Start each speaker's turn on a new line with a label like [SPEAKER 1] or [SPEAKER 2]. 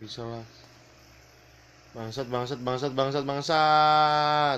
[SPEAKER 1] Bisa lah. Bangsat, bangsat, bangsat, bangsat, bangsat.